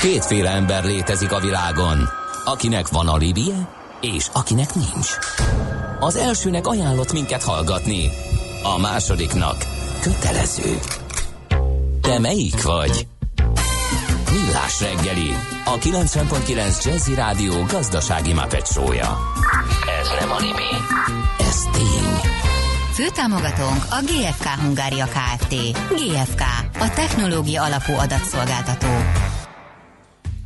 Kétféle ember létezik a világon, akinek van alibije, és akinek nincs. Az elsőnek ajánlott minket hallgatni, a másodiknak kötelező. Te melyik vagy? Millás reggeli, a 90.9 Jazzy Rádió gazdasági mapetsója. Ez nem animi, ez tény. Főtámogatónk a GFK Hungária Kft. GFK, a technológia alapú adatszolgáltató.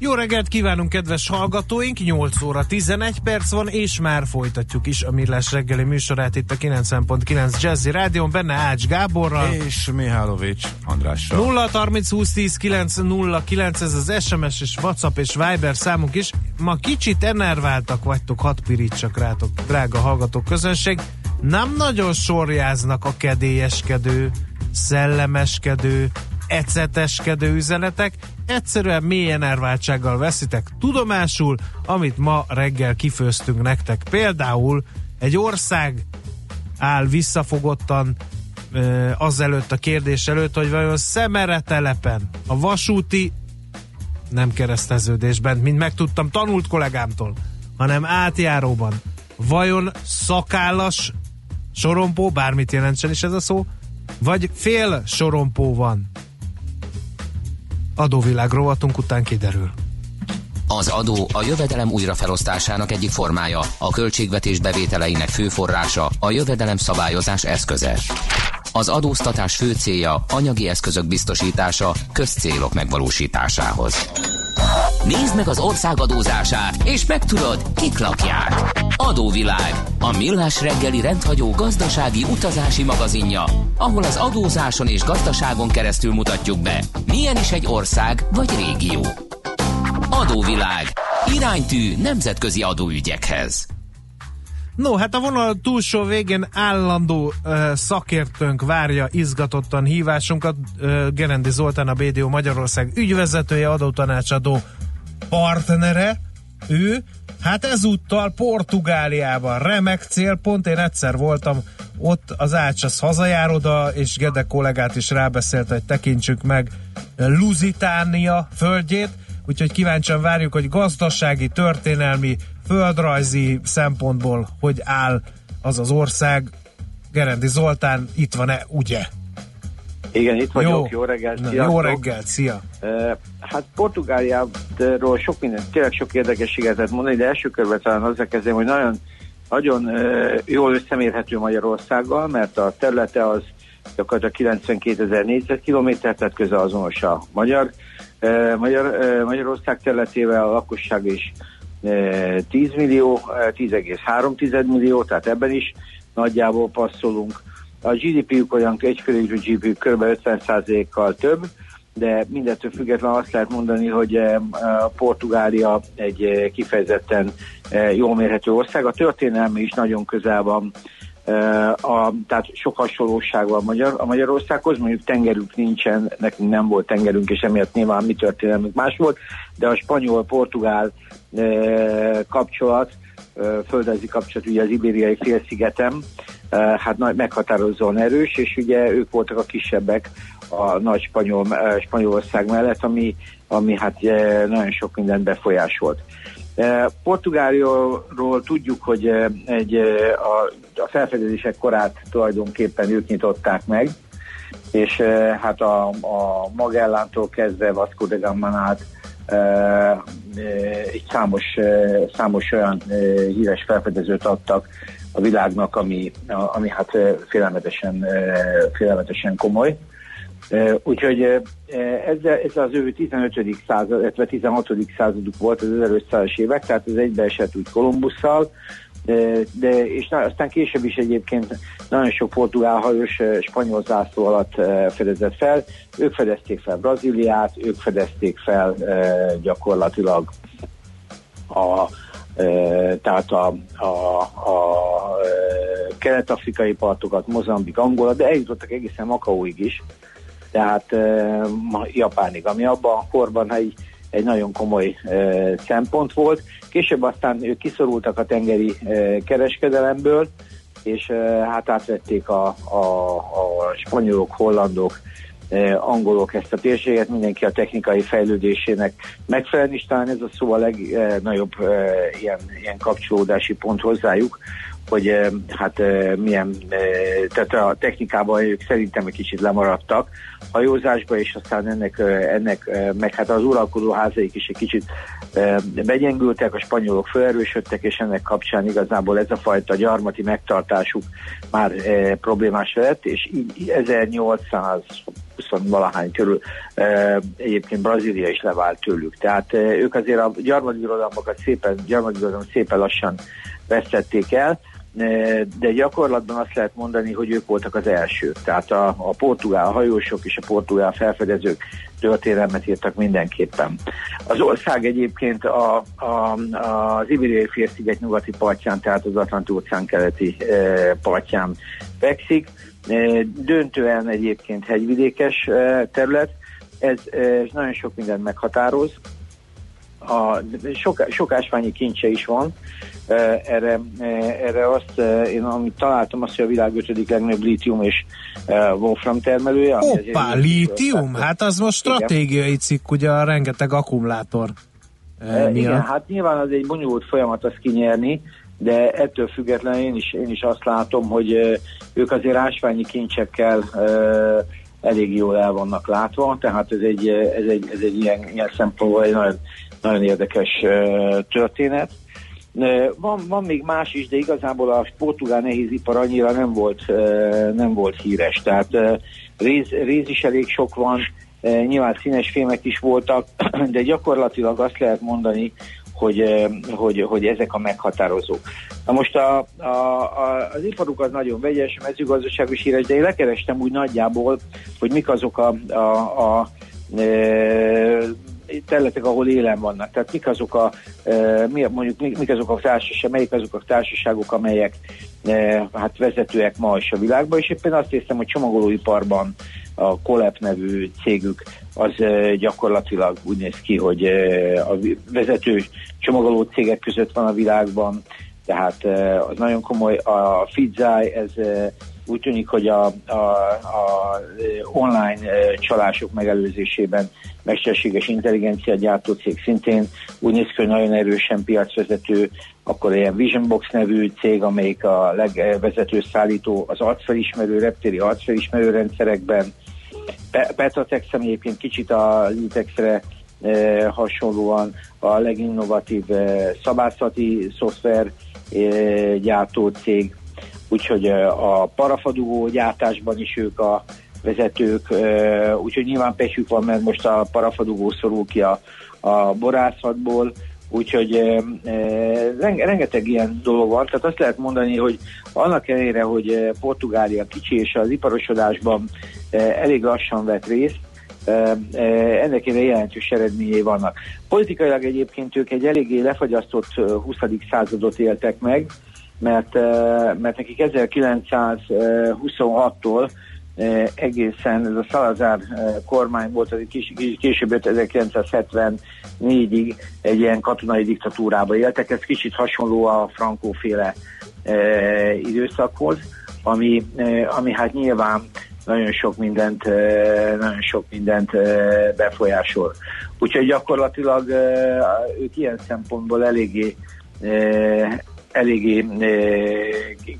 Jó reggelt kívánunk, kedves hallgatóink! 8 óra 11 perc van, és már folytatjuk is a Millás reggeli műsorát itt a 90.9 Jazzy Rádion, benne Ács Gáborral. És Mihálovics Andrással. 0 30 20 10 9 0 9, ez az SMS és WhatsApp és Viber számunk is. Ma kicsit enerváltak vagytok, hat pirítsak rátok, drága hallgatók közönség. Nem nagyon sorjáznak a kedélyeskedő, szellemeskedő, eceteskedő üzenetek, egyszerűen mély enerváltsággal veszitek tudomásul, amit ma reggel kifőztünk nektek. Például egy ország áll visszafogottan azelőtt a kérdés előtt, hogy vajon szemere telepen a vasúti nem kereszteződésben, mint megtudtam tanult kollégámtól, hanem átjáróban. Vajon szakállas sorompó, bármit jelentsen is ez a szó, vagy fél sorompó van? Adóvilág rovatunk után kiderül. Az adó a jövedelem újrafelosztásának egyik formája, a költségvetés bevételeinek fő forrása, a jövedelem szabályozás eszköze. Az adóztatás fő célja anyagi eszközök biztosítása közcélok megvalósításához. Nézd meg az ország adózását, és megtudod, kik lakják. Adóvilág, a millás reggeli rendhagyó gazdasági utazási magazinja, ahol az adózáson és gazdaságon keresztül mutatjuk be, milyen is egy ország vagy régió. Adóvilág, iránytű nemzetközi adóügyekhez. No, hát a vonal túlsó végén állandó uh, szakértőnk várja izgatottan hívásunkat. Uh, Gerendi Zoltán, a BDO Magyarország ügyvezetője, adótanácsadó partnere. Ő, hát ezúttal Portugáliában remek célpont. Én egyszer voltam ott az Ácsasz hazajároda, és Gede kollégát is rábeszélt, hogy tekintsük meg Lusitánia földjét úgyhogy kíváncsian várjuk, hogy gazdasági, történelmi, földrajzi szempontból hogy áll az az ország. Gerendi Zoltán itt van-e, ugye? Igen, itt vagyok, jó, jó reggelt, Na, Jó reggelt, szia! Hát Portugáliáról sok minden, tényleg sok érdekességet lehet mondani, de első körben talán azzal kezdem, hogy nagyon, nagyon jól összemérhető Magyarországgal, mert a területe az gyakorlatilag 92 ezer négyzetkilométer, tehát közel azonos a magyar Magyar, Magyarország területével a lakosság is 10 millió, 10,3 millió, tehát ebben is nagyjából passzolunk. A GDP-ük olyan egyfőjű GDP kb. 50%-kal több, de mindettől függetlenül azt lehet mondani, hogy a Portugália egy kifejezetten jól mérhető ország. A történelme is nagyon közel van a, tehát sok hasonlóság van Magyar, a Magyarországhoz, mondjuk tengerünk nincsen, nekünk nem volt tengerünk, és emiatt nyilván mi történelmünk más volt, de a spanyol-portugál kapcsolat, e, földrajzi kapcsolat ugye az ibériai félszigetem, hát nagy, meghatározóan erős, és ugye ők voltak a kisebbek a nagy spanyol, Spanyolország mellett, ami, ami hát e, nagyon sok mindent befolyásolt. Portugáliáról tudjuk, hogy egy, a, a felfedezések korát tulajdonképpen ők nyitották meg, és hát a, a Magellántól kezdve Vasco de Gamán át egy számos, számos olyan híres felfedezőt adtak a világnak, ami, ami hát félelmetesen, félelmetesen komoly. Úgyhogy ez, ez az ő 15. század, illetve 16. századuk volt az 1500-as évek, tehát ez egybeesett úgy Kolumbusszal, de, és na, aztán később is egyébként nagyon sok portugál hajós spanyol zászló alatt fedezett fel. Ők fedezték fel Brazíliát, ők fedezték fel gyakorlatilag a, tehát a, a, a kelet-afrikai partokat, Mozambik, Angola, de eljutottak egészen Makaóig is tehát Japánig, ami abban a korban egy, egy nagyon komoly szempont volt. Később aztán ők kiszorultak a tengeri kereskedelemből, és hát átvették a, a, a spanyolok, hollandok angolok ezt a térséget, mindenki a technikai fejlődésének megfelelni, és talán ez a szó a legnagyobb ilyen, ilyen kapcsolódási pont hozzájuk, hogy hát milyen, tehát a technikában ők szerintem egy kicsit lemaradtak hajózásba, és aztán ennek, ennek meg hát az uralkodó házaik is egy kicsit begyengültek, a spanyolok felerősödtek, és ennek kapcsán igazából ez a fajta gyarmati megtartásuk már problémás lett, és így 1800 valahány körül egyébként Brazília is levált tőlük. Tehát ők azért a gyarmatirodalmakat szépen, gyarmatirodalmat szépen lassan veszették el, de gyakorlatban azt lehet mondani, hogy ők voltak az elsők. Tehát a, a portugál hajósok és a portugál felfedezők történelmet írtak mindenképpen. Az ország egyébként a, a, az Ibériai félsziget nyugati partján, tehát az Atlanti óceán keleti e, partján fekszik. E, döntően egyébként hegyvidékes e, terület, ez e, nagyon sok mindent meghatároz. A, sok, sok ásványi kincse is van, erre, erre azt, én amit találtam, azt, hogy a világ ötödik legnagyobb lítium és wolfram termelője. Hoppá, lítium? Hát az most stratégiai igen. cikk, ugye a rengeteg akkumulátor. Igen, hát nyilván az egy bonyolult folyamat azt kinyerni, de ettől függetlenül én is, én is azt látom, hogy ők azért ásványi kincsekkel elég jól el vannak látva, tehát ez egy, ez egy, ez egy ilyen, ilyen szempontból egy nagyon, nagyon érdekes történet. Van, van még más is, de igazából a portugál nehézipar annyira nem volt, nem volt híres. Tehát réz, réz is elég sok van, nyilván színes fémek is voltak, de gyakorlatilag azt lehet mondani, hogy, hogy, hogy ezek a meghatározók. Na most a, a, a, az iparuk az nagyon vegyes, mezőgazdaság is híres, de én lekerestem úgy nagyjából, hogy mik azok a, a, a, a területek, ahol élen vannak. Tehát mik azok a, e, mondjuk mik, azok a társaságok, melyik azok a társaságok, amelyek e, hát vezetőek ma is a világban, és éppen azt hiszem, hogy csomagolóiparban a Colep nevű cégük az gyakorlatilag úgy néz ki, hogy a vezető csomagoló cégek között van a világban, tehát az nagyon komoly. A Fidzai, ez úgy tűnik, hogy a, a, a online csalások megelőzésében mesterséges intelligencia gyártó cég szintén úgy néz ki, hogy nagyon erősen piacvezető, akkor ilyen Visionbox nevű cég, amelyik a legvezető szállító az arcfelismerő, reptéri arcfelismerő rendszerekben. Petratex, ami egyébként kicsit a Litexre e, hasonlóan a leginnovatív e, szabászati szoftver e, gyártó cég, úgyhogy a parafadugó gyártásban is ők a vezetők, úgyhogy nyilván pesük van, mert most a parafadugó szorul ki a, a borászatból, úgyhogy e, rengeteg ilyen dolog van, tehát azt lehet mondani, hogy annak ellenére, hogy Portugália kicsi és az iparosodásban e, elég lassan vett részt, e, ennek ére jelentős eredményei vannak. Politikailag egyébként ők egy eléggé lefagyasztott 20. századot éltek meg, mert, mert nekik 1926-tól egészen ez a Salazar kormány volt, az kis, később 1974-ig egy ilyen katonai diktatúrába éltek, ez kicsit hasonló a frankóféle e, időszakhoz, ami, e, ami hát nyilván nagyon sok mindent, e, nagyon sok mindent e, befolyásol. Úgyhogy gyakorlatilag e, ők ilyen szempontból eléggé e, eléggé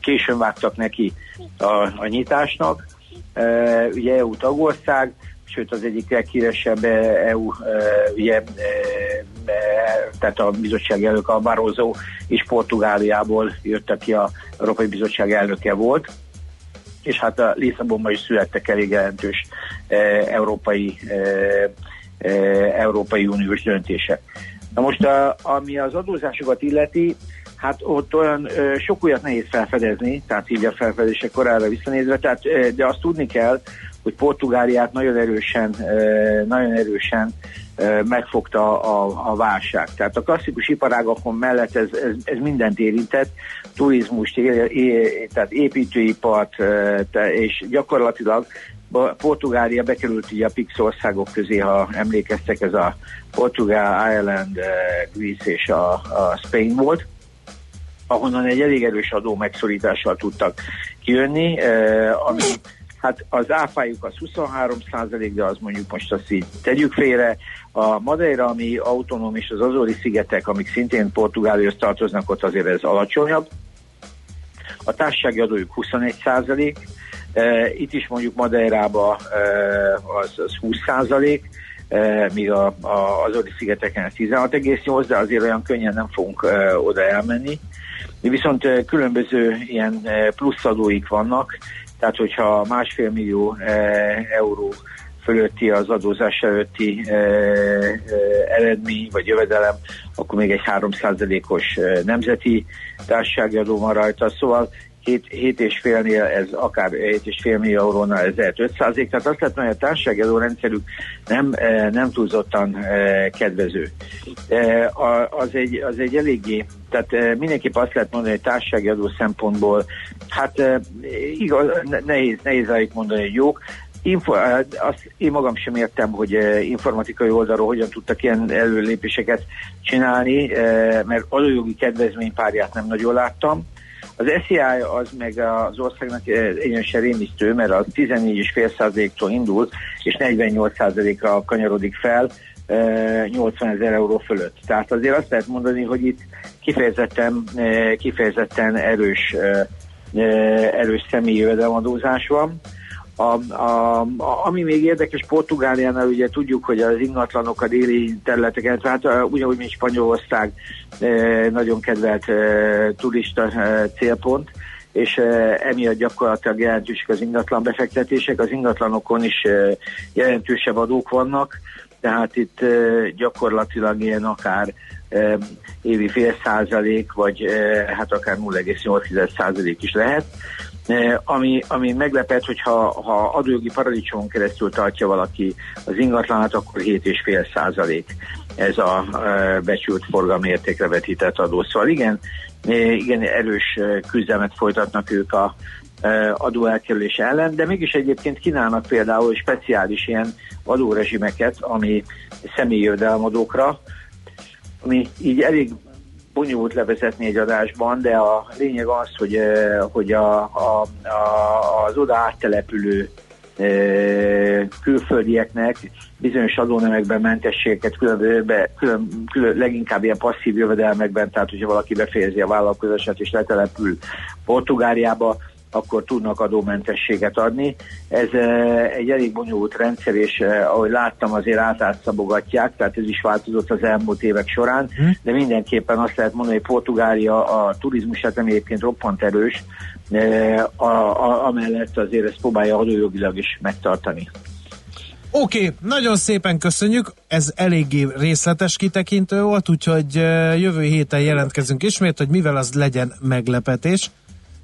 későn vágtak neki a, a nyitásnak. Ugye EU tagország, sőt az egyik leghíresebb EU, ugye, tehát a bizottság elnök a Barroso és Portugáliából jött, aki a Európai Bizottság elnöke volt, és hát a Lisszabonban is születtek elég jelentős európai, európai uniós döntések. Na most, a, ami az adózásokat illeti, hát ott olyan ö, sok újat nehéz felfedezni, tehát így a felfedések korára visszanézve, tehát, ö, de azt tudni kell, hogy Portugáliát nagyon erősen, ö, nagyon erősen ö, megfogta a, a válság. Tehát a klasszikus iparágakon mellett ez, ez, ez mindent érintett, turizmust, é, é, tehát építőipart, ö, te, és gyakorlatilag Portugália bekerült ugye a PIX országok közé, ha emlékeztek, ez a Portugál, Ireland, Greece és a, a Spain volt ahonnan egy elég erős adó megszorítással tudtak kijönni, eh, ami Hát az áfájuk az 23 százalék, de az mondjuk most azt így tegyük félre. A Madeira, ami autonóm, és az Azori szigetek, amik szintén Portugáliához tartoznak, ott azért ez alacsonyabb. A társasági adójuk 21 százalék, itt is mondjuk Madeirába az, az 20 százalék, míg a, a, az szigeteken 16,8, de azért olyan könnyen nem fogunk oda elmenni. Viszont különböző ilyen pluszadóik vannak, tehát hogyha másfél millió euró fölötti az adózás előtti eredmény vagy jövedelem, akkor még egy 3%-os nemzeti társasági adó van rajta. Szóval 7,5-nél ez akár 7,5 millió eurónál ez lehet 5 százalék, tehát azt lehet mondani, hogy a társasági adórendszerük nem, e, nem túlzottan e, kedvező. E, az egy, az egy eléggé, tehát mindenképp azt lehet mondani, hogy társasági adó szempontból, hát igaz, nehéz, nehéz mondani, hogy jók, Info, azt én magam sem értem, hogy informatikai oldalról hogyan tudtak ilyen előlépéseket csinálni, mert adójogi kedvezménypárját nem nagyon láttam. Az SZI az meg az országnak egyenesen rémisztő, mert az 14,5%-tól indul, és 48%-ra kanyarodik fel, 80 ezer euró fölött. Tehát azért azt lehet mondani, hogy itt kifejezetten, kifejezetten erős, erős személyi jövedelemadózás van. A, a, a, ami még érdekes Portugáliánál, ugye tudjuk, hogy az ingatlanok a déli területeken, tehát ugyanúgy, mint Spanyolország, nagyon kedvelt turista célpont, és emiatt gyakorlatilag jelentősek az ingatlan befektetések, az ingatlanokon is jelentősebb adók vannak, tehát itt gyakorlatilag ilyen akár évi fél százalék, vagy hát akár 0,8 százalék is lehet. Ami, ami meglepett, hogyha ha adójogi paradicsomon keresztül tartja valaki az ingatlanát, akkor 7,5 százalék ez a becsült forgalmi értékre vetített adó. Szóval igen, igen erős küzdelmet folytatnak ők a adóelkerülés ellen, de mégis egyébként kínálnak például speciális ilyen adórezsimeket, ami személyi jövedelmadókra, ami így elég bonyolult levezetni egy adásban, de a lényeg az, hogy, hogy a, a, a, az oda áttelepülő külföldieknek bizonyos adónemekben mentességeket, külön, külön, külön, leginkább ilyen passzív jövedelmekben, tehát hogyha valaki befejezi a vállalkozását és letelepül Portugáliába, akkor tudnak adómentességet adni. Ez egy elég bonyolult rendszer, és ahogy láttam, azért átátszabogatják, tehát ez is változott az elmúlt évek során, hm. de mindenképpen azt lehet mondani, hogy Portugália a turizmus nem egyébként roppant erős, a, a, amellett azért ezt próbálja adójogilag is megtartani. Oké, okay, nagyon szépen köszönjük, ez eléggé részletes kitekintő volt, úgyhogy jövő héten jelentkezünk ismét, hogy mivel az legyen meglepetés.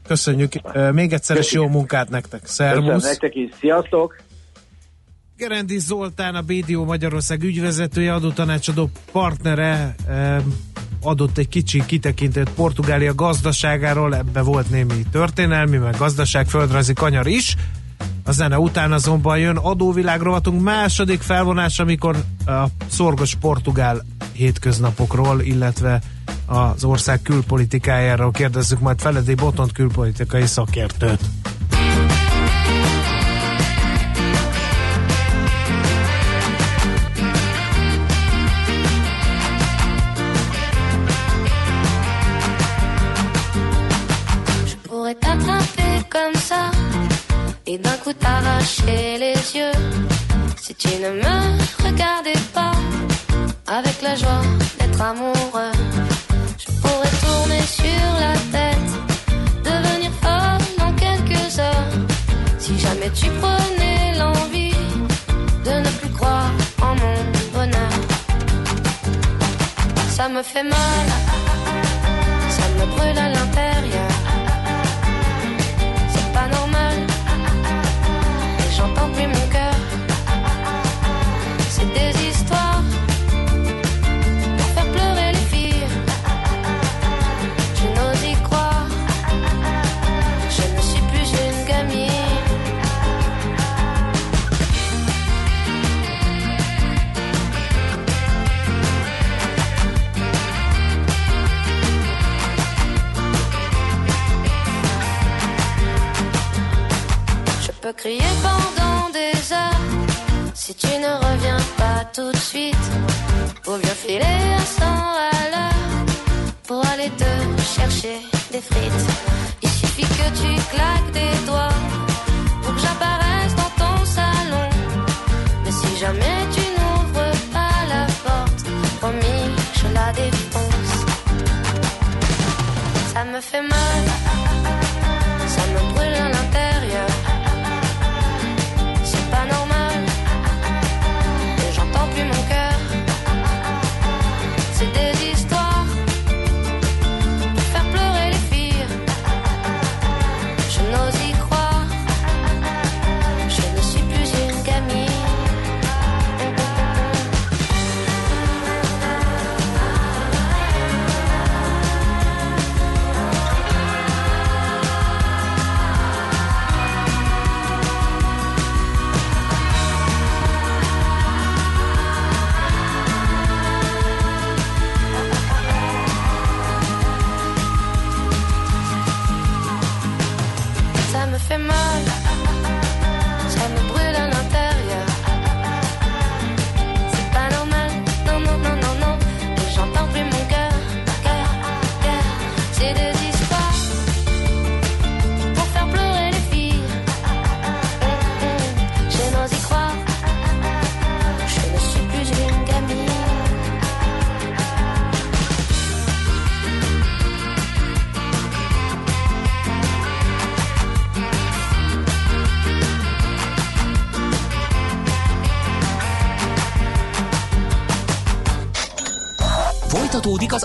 Köszönjük, még egyszer is jó munkát nektek. Szervusz! Köszönöm nektek is, sziasztok! Gerendi Zoltán, a BDO Magyarország ügyvezetője, adótanácsadó partnere adott egy kicsi kitekintőt Portugália gazdaságáról, ebbe volt némi történelmi, meg gazdaság, földrajzi kanyar is. A zene után azonban jön adóvilág rovatunk második felvonás, amikor a szorgos portugál hétköznapokról, illetve az ország külpolitikájáról kérdezzük majd Feledi Botont külpolitikai szakértőt. comme ça et d'un coup t'arracher les yeux si tu ne me regardais pas avec la joie d'être amoureux. La tête, devenir folle en quelques heures. Si jamais tu prenais l'envie de ne plus croire en mon bonheur, ça me fait mal, ça me brûle à l'intérieur. peux crier pendant des heures. Si tu ne reviens pas tout de suite, vaut bien filer un 100 à l'heure pour aller te chercher des frites. Il suffit que tu claques des doigts pour que j'apparaisse dans ton salon. Mais si jamais tu n'ouvres pas la porte, promis, je la défonce. Ça me fait mal.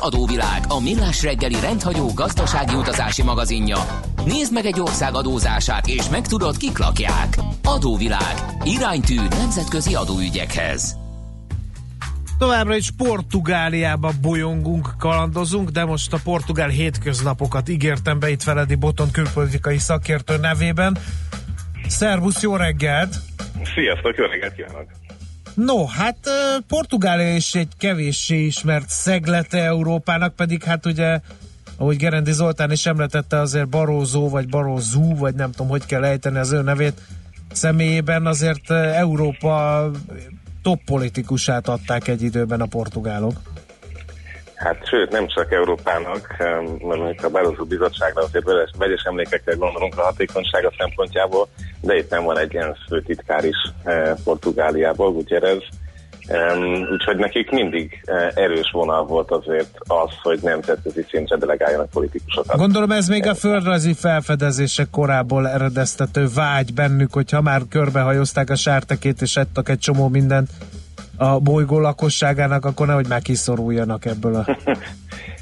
Adóvilág, a millás reggeli rendhagyó gazdasági utazási magazinja. Nézd meg egy ország adózását, és megtudod, kik lakják. Adóvilág. Iránytű nemzetközi adóügyekhez. Továbbra is Portugáliába bolyongunk, kalandozunk, de most a portugál hétköznapokat ígértem be itt Feledi Boton külpolitikai szakértő nevében. Szervusz, jó reggelt! Sziasztok, jó reggelt kívánok! No, hát ö, Portugália is egy kevéssé ismert szeglete Európának, pedig hát ugye, ahogy Gerendi Zoltán is említette, azért Barózó, vagy Barózú, vagy nem tudom, hogy kell ejteni az ő nevét, személyében azért Európa top politikusát adták egy időben a portugálok. Hát sőt, nem csak Európának, mert a Barroso bizottságra azért vegyes, vegyes emlékekre gondolunk a hatékonysága szempontjából, de itt nem van egy ilyen főtitkár is eh, Portugáliából, Gutierrez. Um, úgyhogy nekik mindig eh, erős vonal volt azért az, hogy nemzetközi szintre delegáljanak politikusokat. Gondolom ez még a földrajzi felfedezések korából eredeztető vágy bennük, hogy ha már körbehajozták a sártekét és ettek egy csomó mindent a bolygó lakosságának, akkor nehogy már kiszoruljanak ebből a...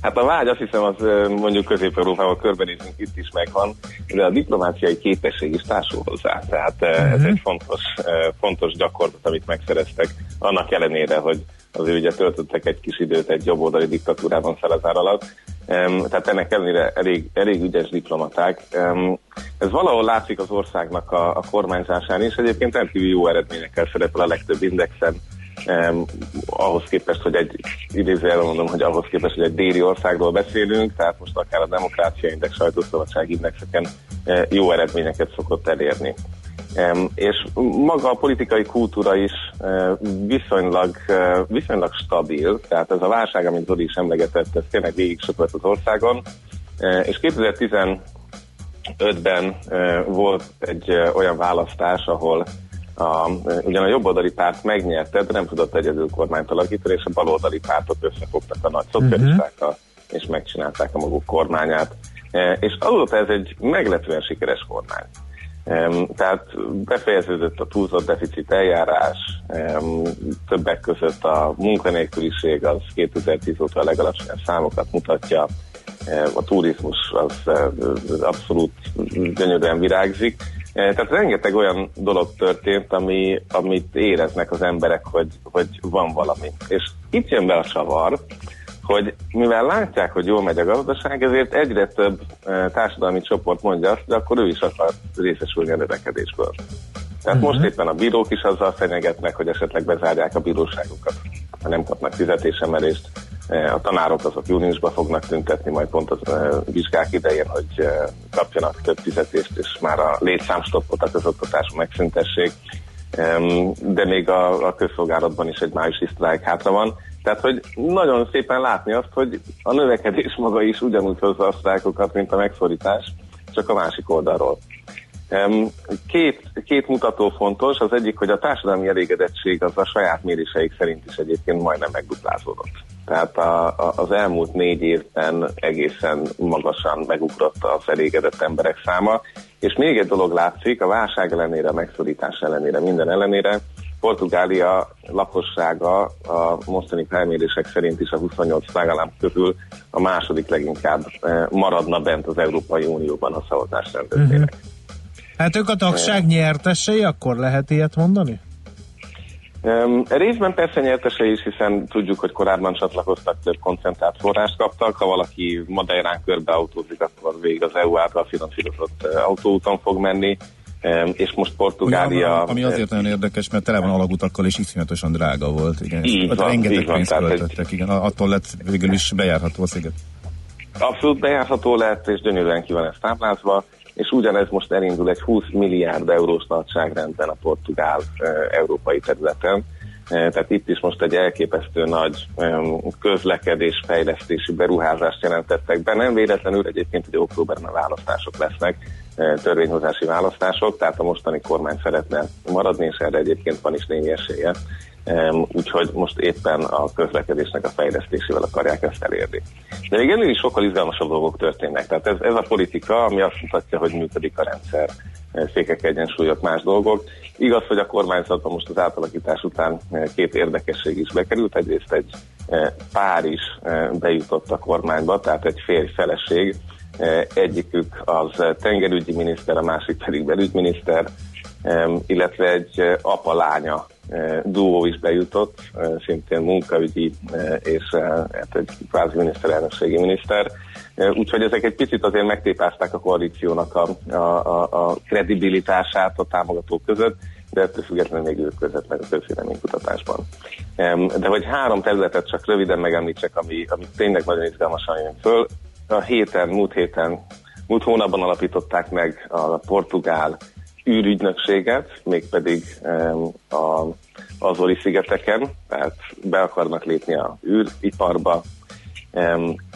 Hát a vágy azt hiszem, az mondjuk Közép-Európában körbenézünk, itt is megvan, de a diplomáciai képesség is társul hozzá. Tehát uh-huh. ez egy fontos, fontos gyakorlat, amit megszereztek, annak ellenére, hogy az ő ugye töltöttek egy kis időt egy jobboldali diktatúrában Szelezár alatt. Tehát ennek ellenére elég, elég ügyes diplomaták. Ez valahol látszik az országnak a, a kormányzásán is. Egyébként rendkívül jó eredményekkel szerepel a legtöbb indexen. Um, ahhoz képest, hogy egy idézőjelben mondom, hogy ahhoz képest, hogy egy déli országról beszélünk, tehát most akár a Demokrácia Index, sajtószabadság indexeken uh, jó eredményeket szokott elérni. Um, és maga a politikai kultúra is uh, viszonylag, uh, viszonylag stabil, tehát ez a válság, amit Zoli is emlegetett, ez tényleg végig söpört az országon, uh, és 2015-ben uh, volt egy olyan választás, ahol a, ugyan a jobboldali párt megnyerte, de nem tudott egyedül kormányt alakítani, és a baloldali pártok összefogtak a nagy szocialistákkal, és megcsinálták a maguk kormányát. E, És azóta ez egy meglepően sikeres kormány. Em, Tehát befejeződött a túlzott deficit eljárás, em, többek között a munkanélküliség az 2010 óta a legalacsonyabb számokat mutatja, a turizmus az abszolút gyönyörűen virágzik. Eh, Tehát rengeteg olyan dolog történt, ami, amit éreznek az emberek, hogy, hogy van valami. És itt jön be a csavar, hogy mivel látják, hogy jól megy a gazdaság, ezért egyre több e, társadalmi csoport mondja azt, hogy akkor ő is akar részesülni a növekedésből. Tehát uh-huh. most éppen a bírók is azzal fenyegetnek, hogy esetleg bezárják a bíróságokat, ha nem kapnak fizetésemelést. E, A tanárok azok júniusban fognak tüntetni, majd pont az e, vizsgák idején, hogy e, kapjanak több fizetést, és már a létszámstoppot a közoktatáson megszüntessék. de még a, a közszolgálatban is egy májusi sztrájk hátra van. Tehát, hogy nagyon szépen látni azt, hogy a növekedés maga is ugyanúgy hozza a sztrájkokat, mint a megszorítás, csak a másik oldalról. Két, két mutató fontos, az egyik, hogy a társadalmi elégedettség az a saját méréseik szerint is egyébként majdnem megduplázódott. Tehát a, a, az elmúlt négy évben egészen magasan megugrott az elégedett emberek száma, és még egy dolog látszik, a válság ellenére, a megszorítás ellenére, minden ellenére, Portugália lakossága a mostani felmérések szerint is a 28 tagállam közül a második leginkább eh, maradna bent az Európai Unióban a szavazás rendezének. Uh-huh. Hát ők a tagság nyertesei, akkor lehet ilyet mondani? Um, részben persze nyertesei is, hiszen tudjuk, hogy korábban csatlakoztak, több koncentrált forrást kaptak. Ha valaki Madeirán körbe autózik, akkor végig az EU által finanszírozott uh, autóúton fog menni. Um, és most Portugália... Ugye, ami azért nagyon érdekes, mert tele van alagutakkal, és iszonyatosan drága volt. Igen. Így van, rengeteg így van, pénzt költöttek, egy... igen. Attól lett végül is bejárható a sziget. Abszolút bejárható lett, és gyönyörűen ki van ez táblázva és ugyanez most elindul egy 20 milliárd eurós nagyságrendben a portugál európai területen. Tehát itt is most egy elképesztő nagy közlekedés fejlesztési beruházást jelentettek be. Nem véletlenül egyébként, hogy októberben választások lesznek, törvényhozási választások, tehát a mostani kormány szeretne maradni, és erre egyébként van is némi esélye úgyhogy most éppen a közlekedésnek a fejlesztésével akarják ezt elérni. De még ennél is sokkal izgalmasabb dolgok történnek. Tehát ez, ez a politika, ami azt mutatja, hogy működik a rendszer, székek egyensúlyok, más dolgok. Igaz, hogy a kormányzatban most az átalakítás után két érdekesség is bekerült. Egyrészt egy pár is bejutott a kormányba, tehát egy férj-feleség. Egyikük az tengerügyi miniszter, a másik pedig belügyminiszter, illetve egy apa-lánya duó is bejutott, szintén munkaügyi és hát egy kvázi miniszterelnökségi miniszter. Úgyhogy ezek egy picit azért megtépázták a koalíciónak a, a, a, kredibilitását a támogatók között, de ettől függetlenül még ők között meg a közvéleménykutatásban. De hogy három területet csak röviden megemlítsek, ami, ami tényleg nagyon izgalmasan jön föl. A héten, múlt héten, múlt hónapban alapították meg a portugál űrügynökséget, mégpedig a Azori szigeteken, tehát be akarnak lépni a űriparba.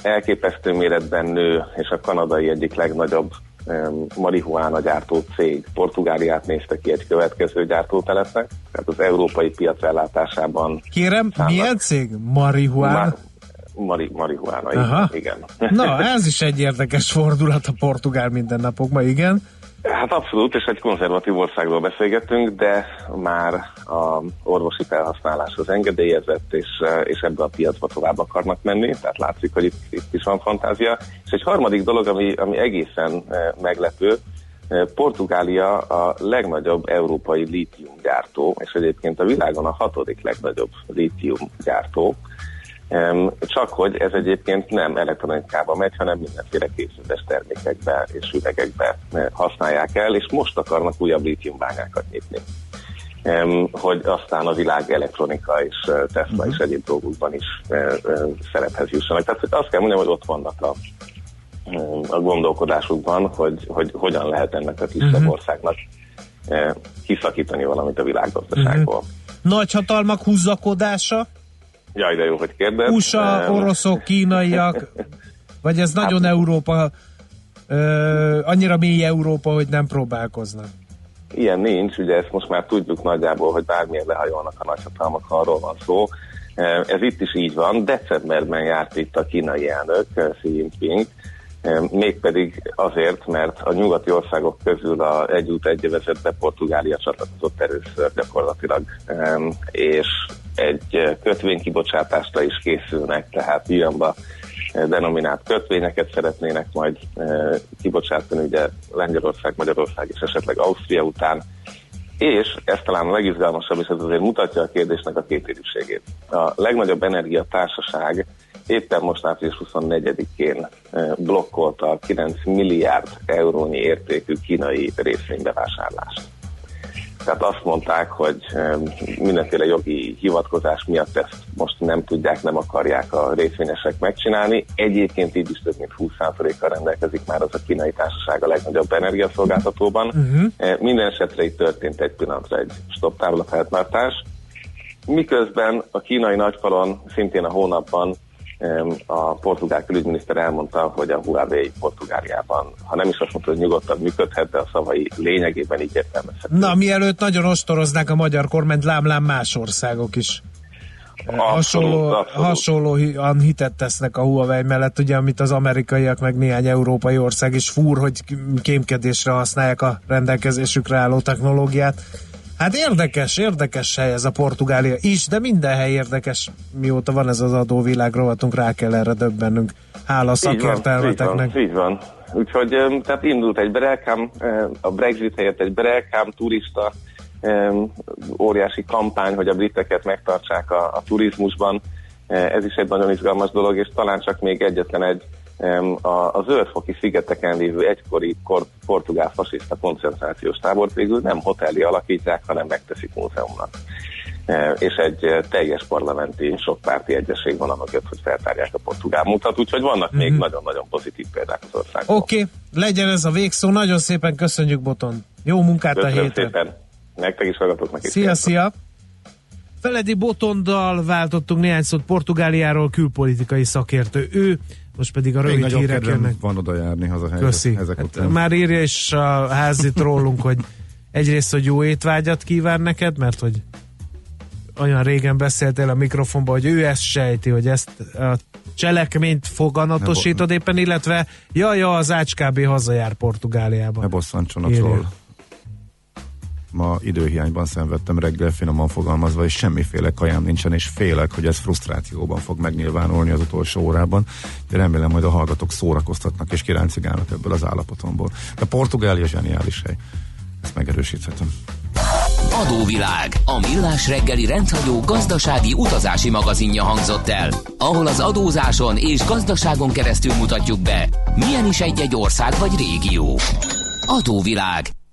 Elképesztő méretben nő, és a kanadai egyik legnagyobb marihuána gyártó cég Portugáliát nézte ki egy következő gyártótelepnek, tehát az európai piac ellátásában. Kérem, milyen cég? Marihuána? Ma- mari, marihuána, igen. Na, ez is egy érdekes fordulat a portugál mindennapokban, igen. Hát abszolút, és egy konzervatív országról beszélgetünk, de már a orvosi felhasználáshoz engedélyezett, és, és ebbe a piacba tovább akarnak menni, tehát látszik, hogy itt, itt is van fantázia. És egy harmadik dolog, ami, ami egészen eh, meglepő, eh, Portugália a legnagyobb európai lítiumgyártó, és egyébként a világon a hatodik legnagyobb lítiumgyártó. Csak hogy ez egyébként nem elektronikába megy, hanem mindenféle készletes termékekbe és üvegekbe eh, használják el, és most akarnak újabb lítiumbányákat nyitni. Hogy aztán a világ elektronika és eh, Tesla uh-huh. és egyéb dolgokban is eh, szerephez jussanak. Tehát azt kell mondjam, hogy ott vannak a, a gondolkodásukban, hogy, hogy hogyan lehet ennek a kisebb uh-huh. országnak kiszakítani valamit a világgazdaságból. Uh-huh. Nagyhatalmak húzakodása? Jaj, de jó, hogy kérdez. USA, oroszok, kínaiak, vagy ez nagyon hát, Európa, ö, annyira mély Európa, hogy nem próbálkoznak? Ilyen nincs, ugye ezt most már tudjuk nagyjából, hogy bármilyen lehajolnak a nagyhatalmak, ha arról van szó. Ez itt is így van. Decemberben járt itt a kínai elnök, Xi Jinping, mégpedig azért, mert a nyugati országok közül a egy út egy vezetbe Portugália csatlakozott először gyakorlatilag, és egy kötvénykibocsátásra is készülnek, tehát ilyenba denominált kötvényeket szeretnének majd kibocsátani, ugye Lengyelország, Magyarország és esetleg Ausztria után, és ez talán a legizgalmasabb, és ez azért mutatja a kérdésnek a kétérűségét. A legnagyobb energiatársaság éppen most április 24-én blokkolta a 9 milliárd eurónyi értékű kínai részvénybevásárlást. Tehát azt mondták, hogy mindenféle jogi hivatkozás miatt ezt most nem tudják, nem akarják a részvényesek megcsinálni. Egyébként így is több mint 20%-kal rendelkezik már az a kínai társaság a legnagyobb energiaszolgáltatóban. Uh-huh. Minden esetre itt történt egy pillanatra egy stop feltartás. Miközben a kínai nagyfalon szintén a hónapban a portugál külügyminiszter elmondta, hogy a Huawei Portugáliában, ha nem is azt mondta, hogy nyugodtan működhet, de a szavai lényegében így értelmezhető. Na, mielőtt nagyon ostoroznák a magyar kormányt, lámlám más országok is abszolút, hasonló, abszolút. hasonlóan hitet tesznek a Huawei mellett, ugye, amit az amerikaiak, meg néhány európai ország is fúr, hogy kémkedésre használják a rendelkezésükre álló technológiát. Hát érdekes, érdekes hely ez a Portugália is, de minden hely érdekes, mióta van ez az adóvilág rovatunk, rá kell erre döbbennünk. Hála szakértelmeteknek. Így van, így van. Úgyhogy tehát indult egy Brelkám, a Brexit helyett egy Brelkám turista óriási kampány, hogy a briteket megtartsák a, a turizmusban. Ez is egy nagyon izgalmas dolog, és talán csak még egyetlen egy a, a Zöldfoki szigeteken lévő egykori kor, portugál fasiszta koncentrációs tábort végül nem hoteli alakítják, hanem megteszik múzeumnak. És egy e, teljes parlamenti sokpárti egyesség van a mögött, hogy feltárják a portugál mutat, úgyhogy vannak mm-hmm. még mhm. nagyon-nagyon pozitív példák az országban. Oké, okay, legyen ez a végszó. Nagyon szépen köszönjük, Boton. Jó munkát Köszönöm a héten. szépen. Nektek is hallgatok is. Szia, szia. Feledi Botondal váltottunk néhány szót Portugáliáról, külpolitikai szakértő. Ő most pedig a rövid Még hírek jönnek. van oda járni haza Köszi. Ezek hát után. Már írja is a házit rólunk, hogy egyrészt, hogy jó étvágyat kíván neked, mert hogy olyan régen beszéltél a mikrofonba, hogy ő ezt sejti, hogy ezt a cselekményt foganatosítod éppen, illetve jaj, ja, az Ácskábé hazajár Portugáliában. Ne bosszantson a troll ma időhiányban szenvedtem reggel finoman fogalmazva, és semmiféle kajám nincsen, és félek, hogy ez frusztrációban fog megnyilvánulni az utolsó órában. De remélem, hogy a hallgatók szórakoztatnak és kiráncigálnak ebből az állapotomból. De Portugália zseniális hely. Ezt megerősíthetem. Adóvilág, a millás reggeli rendhagyó gazdasági utazási magazinja hangzott el, ahol az adózáson és gazdaságon keresztül mutatjuk be, milyen is egy-egy ország vagy régió. Adóvilág,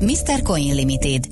Mr. Coin Limited.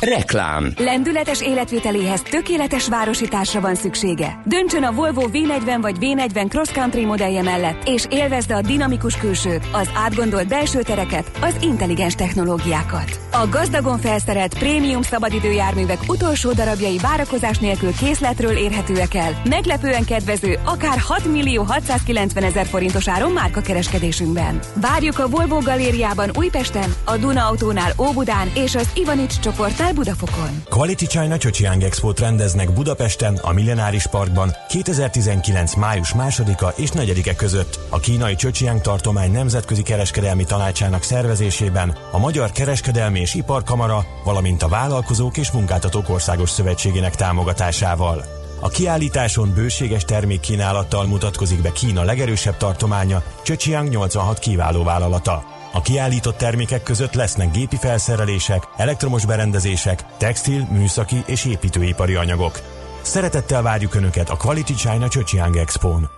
Reklám. Lendületes életviteléhez tökéletes városításra van szüksége. Döntsön a Volvo V40 vagy V40 Cross Country modellje mellett, és élvezze a dinamikus külsőt, az átgondolt belső tereket, az intelligens technológiákat. A gazdagon felszerelt prémium szabadidőjárművek utolsó darabjai várakozás nélkül készletről érhetőek el. Meglepően kedvező, akár 6 millió 690 ezer forintos áron márkakereskedésünkben. Várjuk a Volvo galériában Újpesten, a Duna Autónál Óbudán és az Ivanics csoportnál Budafokon. Quality China Csöcsiang Expo-t rendeznek Budapesten, a Millenáris Parkban 2019. május 2-a és 4-e között a kínai Csöcsiang tartomány nemzetközi kereskedelmi tanácsának szervezésében a Magyar Kereskedelmi és Iparkamara, valamint a Vállalkozók és Munkáltatók Országos Szövetségének támogatásával. A kiállításon bőséges termékkínálattal mutatkozik be Kína legerősebb tartománya, Csöcsiang 86 kiváló vállalata. A kiállított termékek között lesznek gépi felszerelések, elektromos berendezések, textil, műszaki és építőipari anyagok. Szeretettel várjuk Önöket a Quality China Csöcsiang Expo-n.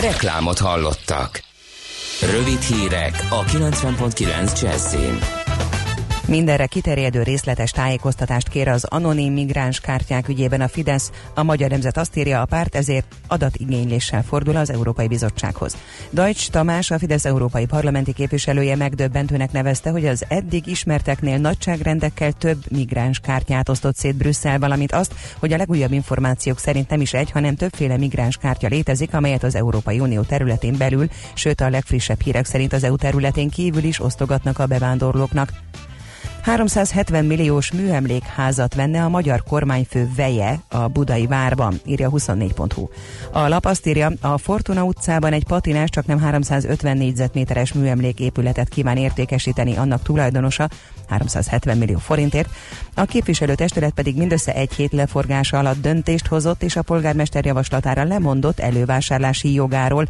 Reklámot hallottak. Rövid hírek a 90.9 Jazzin. Mindenre kiterjedő részletes tájékoztatást kér az anonim migráns kártyák ügyében a Fidesz. A Magyar Nemzet azt írja, a párt ezért adatigényléssel fordul az Európai Bizottsághoz. Dajcs Tamás, a Fidesz európai parlamenti képviselője megdöbbentőnek nevezte, hogy az eddig ismerteknél nagyságrendekkel több migráns kártyát osztott szét Brüsszel, valamint azt, hogy a legújabb információk szerint nem is egy, hanem többféle migráns kártya létezik, amelyet az Európai Unió területén belül, sőt a legfrissebb hírek szerint az EU területén kívül is osztogatnak a bevándorlóknak. 370 milliós műemlékházat venne a magyar kormányfő veje a budai várban, írja 24.hu. A lap azt írja, a Fortuna utcában egy patinás csak nem 350 négyzetméteres műemléképületet kíván értékesíteni annak tulajdonosa 370 millió forintért. A képviselőtestület pedig mindössze egy hét leforgása alatt döntést hozott, és a polgármester javaslatára lemondott elővásárlási jogáról,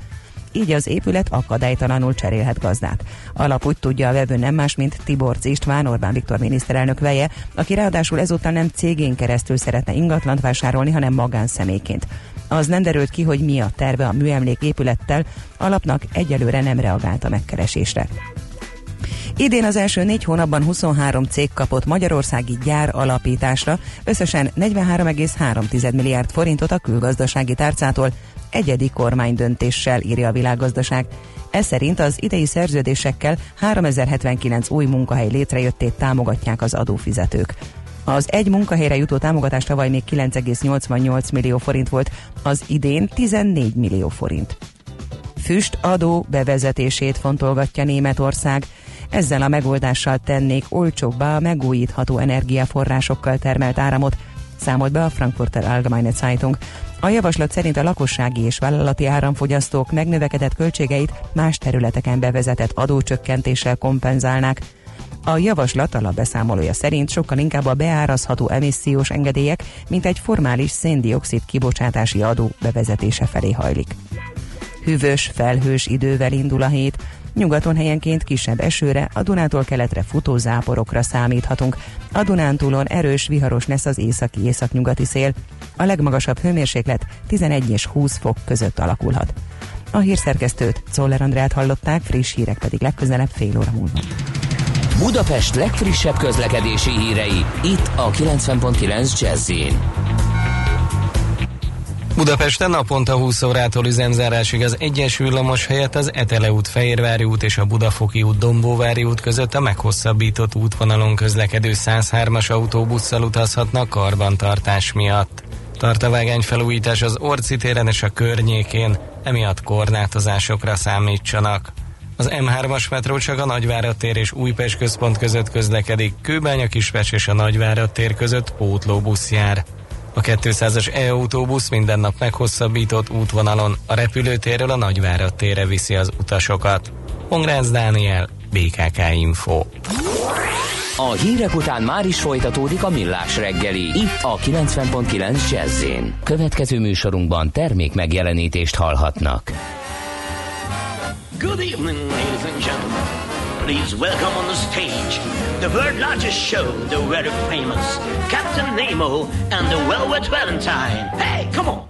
így az épület akadálytalanul cserélhet gazdát. Alap úgy tudja a vevő nem más, mint Tibor István, Orbán Viktor miniszterelnök veje, aki ráadásul ezúttal nem cégén keresztül szeretne ingatlant vásárolni, hanem magánszemélyként. Az nem derült ki, hogy mi a terve a műemlék épülettel, alapnak egyelőre nem reagált a megkeresésre. Idén az első négy hónapban 23 cég kapott magyarországi gyár alapításra, összesen 43,3 milliárd forintot a külgazdasági tárcától, egyedi kormánydöntéssel írja a világgazdaság. Ez szerint az idei szerződésekkel 3079 új munkahely létrejöttét támogatják az adófizetők. Az egy munkahelyre jutó támogatás tavaly még 9,88 millió forint volt, az idén 14 millió forint. Füst adó bevezetését fontolgatja Németország. Ezzel a megoldással tennék olcsóbbá a megújítható energiaforrásokkal termelt áramot, számolt be a Frankfurter Allgemeine Zeitung. A javaslat szerint a lakossági és vállalati áramfogyasztók megnövekedett költségeit más területeken bevezetett adócsökkentéssel kompenzálnák. A javaslat alapbeszámolója szerint sokkal inkább a beárazható emissziós engedélyek, mint egy formális széndiokszid kibocsátási adó bevezetése felé hajlik. Hűvös, felhős idővel indul a hét, Nyugaton helyenként kisebb esőre, a Dunától keletre futó záporokra számíthatunk. A Dunántúlon erős, viharos lesz az északi északnyugati szél. A legmagasabb hőmérséklet 11 és 20 fok között alakulhat. A hírszerkesztőt Czoller Andrát hallották, friss hírek pedig legközelebb fél óra múlva. Budapest legfrissebb közlekedési hírei, itt a 90.9 jazz Budapesten naponta 20 órától üzemzárásig az egyes villamos helyett az Etele út, Fehérvári út és a Budafoki út, Dombóvári út között a meghosszabbított útvonalon közlekedő 103-as autóbusszal utazhatnak karbantartás miatt. Tart a felújítás az Orci téren és a környékén, emiatt korlátozásokra számítsanak. Az M3-as metró csak a Nagyvárad tér és Újpest központ között közlekedik, Kőbánya Kispest és a Nagyvárad tér között pótlóbusz jár. A 200-as e-autóbusz minden nap meghosszabbított útvonalon a repülőtérről a Nagyvárad térre viszi az utasokat. Pongrácz Dániel, BKK Info. A hírek után már is folytatódik a millás reggeli, itt a 90.9 jazz Következő műsorunkban termék megjelenítést hallhatnak. Good evening, ladies and gentlemen. Please welcome on the stage the world largest show, the very famous Captain Nemo and the Velvet Valentine. Hey, come on!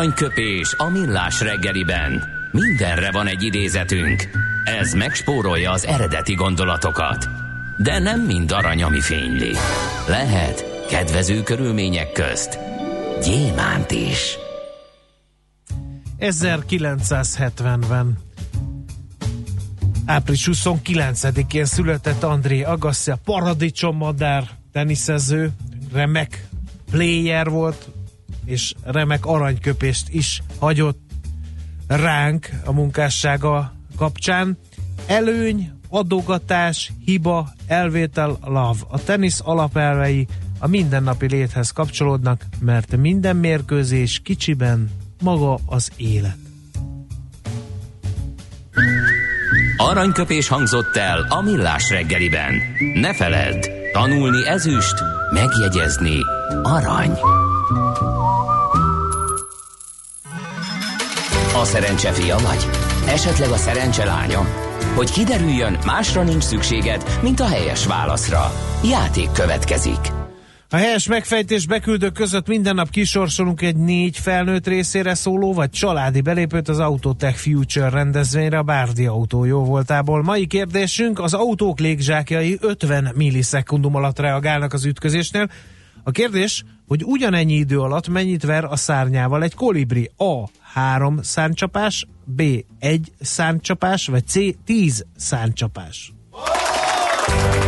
Aranyköpés a millás reggeliben. Mindenre van egy idézetünk. Ez megspórolja az eredeti gondolatokat. De nem mind arany, ami fényli. Lehet kedvező körülmények közt gyémánt is. 1970-ben április 29-én született André Agassi, a paradicsommadár teniszező, remek player volt, és remek aranyköpést is hagyott ránk a munkássága kapcsán. Előny, adogatás, hiba, elvétel, love. A tenisz alapelvei a mindennapi léthez kapcsolódnak, mert minden mérkőzés kicsiben maga az élet. Aranyköpés hangzott el a millás reggeliben. Ne feledd, tanulni ezüst, megjegyezni arany. A szerencse fia vagy? Esetleg a szerencse lánya? Hogy kiderüljön, másra nincs szükséged, mint a helyes válaszra. Játék következik. A helyes megfejtés beküldők között minden nap kisorsolunk egy négy felnőtt részére szóló, vagy családi belépőt az Autotech Future rendezvényre a Bárdi autó jó voltából. Mai kérdésünk, az autók légzsákjai 50 millisekundum alatt reagálnak az ütközésnél. A kérdés, hogy ugyanennyi idő alatt mennyit ver a szárnyával egy kolibri? A. 3 száncsapás, B. 1 száncsapás, vagy C. 10 száncsapás.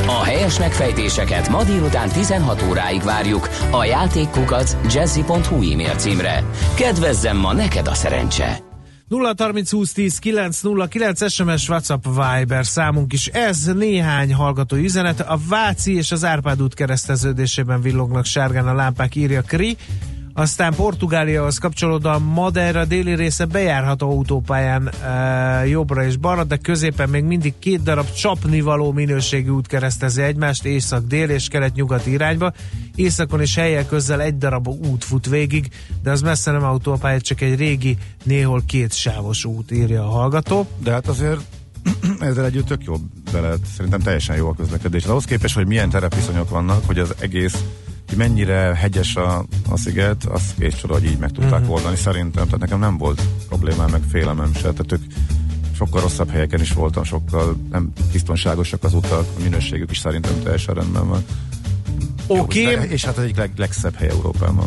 A helyes megfejtéseket ma délután 16 óráig várjuk a játékkukac jazzy.hu e-mail címre. Kedvezzem ma neked a szerencse! 0 30 20 10 9 0 9 SMS WhatsApp Viber számunk is. Ez néhány hallgató üzenet. A Váci és az Árpád út kereszteződésében villognak sárgán a lámpák, írja Kri. Aztán Portugáliahoz kapcsolódóan Madeira déli része bejárható autópályán e, jobbra és balra, de középen még mindig két darab csapnivaló minőségű út keresztezi egymást észak-dél és kelet-nyugati irányba. Északon és helyek közel egy darab út fut végig, de az messze nem autópálya, csak egy régi, néhol két sávos út, írja a hallgató. De hát azért ezzel együtt tök jó bele, szerintem teljesen jó a közlekedés. De ahhoz képest, hogy milyen terepviszonyok vannak, hogy az egész hogy mennyire hegyes a, a sziget, az kész csoda, hogy így meg tudták uh-huh. oldani szerintem, tehát nekem nem volt problémám, meg félelmem se, tehát ők sokkal rosszabb helyeken is voltam, sokkal nem biztonságosak az utak, a minőségük is szerintem teljesen rendben van. Oké. Okay. És hát az egyik leg, legszebb hely Európában.